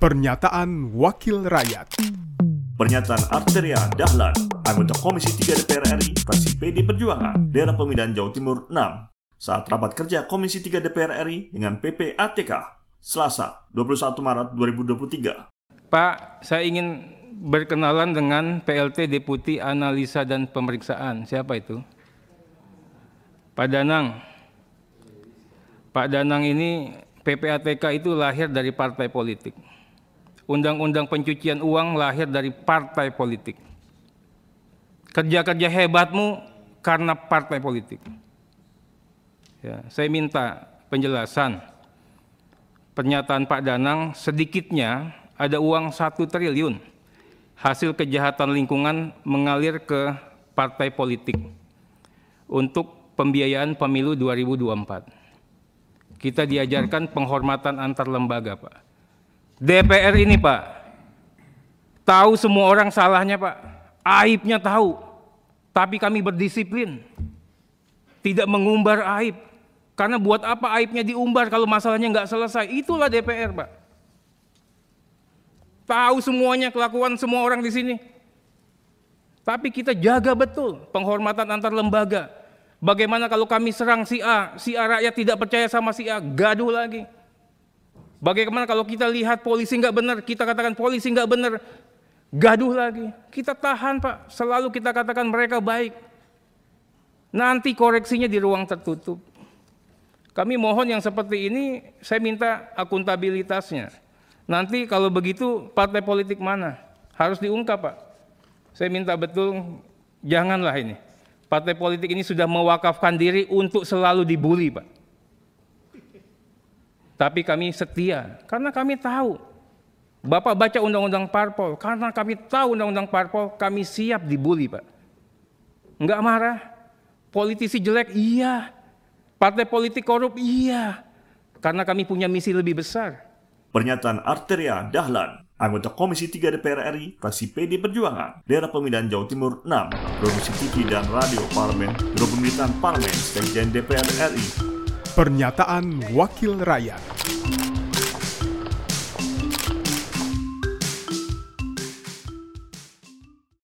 Pernyataan Wakil Rakyat Pernyataan Arteria Dahlan, anggota Komisi 3 DPR RI, fraksi PD Perjuangan, daerah pemilihan Jawa Timur 6, saat rapat kerja Komisi 3 DPR RI dengan PPATK, Selasa 21 Maret 2023. Pak, saya ingin berkenalan dengan PLT Deputi Analisa dan Pemeriksaan. Siapa itu? Pak Danang. Pak Danang ini PPATK itu lahir dari partai politik. Undang-undang pencucian uang lahir dari partai politik. Kerja-kerja hebatmu karena partai politik. Ya, saya minta penjelasan. Pernyataan Pak Danang sedikitnya ada uang satu triliun hasil kejahatan lingkungan mengalir ke partai politik untuk pembiayaan pemilu 2024 kita diajarkan penghormatan antar lembaga, Pak. DPR ini, Pak, tahu semua orang salahnya, Pak. Aibnya tahu, tapi kami berdisiplin. Tidak mengumbar aib. Karena buat apa aibnya diumbar kalau masalahnya nggak selesai? Itulah DPR, Pak. Tahu semuanya kelakuan semua orang di sini. Tapi kita jaga betul penghormatan antar lembaga Bagaimana kalau kami serang si A, si A rakyat tidak percaya sama si A, gaduh lagi. Bagaimana kalau kita lihat polisi nggak benar, kita katakan polisi nggak benar, gaduh lagi. Kita tahan Pak, selalu kita katakan mereka baik. Nanti koreksinya di ruang tertutup. Kami mohon yang seperti ini, saya minta akuntabilitasnya. Nanti kalau begitu partai politik mana? Harus diungkap Pak. Saya minta betul, janganlah ini partai politik ini sudah mewakafkan diri untuk selalu dibully, Pak. Tapi kami setia karena kami tahu Bapak baca undang-undang parpol karena kami tahu undang-undang parpol kami siap dibully, Pak. Enggak marah. Politisi jelek, iya. Partai politik korup, iya. Karena kami punya misi lebih besar. Pernyataan Arteria Dahlan anggota Komisi 3 DPR RI, fraksi PD Perjuangan, daerah pemilihan Jawa Timur 6, produksi TV dan radio parlemen, Biro Pemerintahan Parlemen, Sekjen DPR RI. Pernyataan Wakil Rakyat Thank you.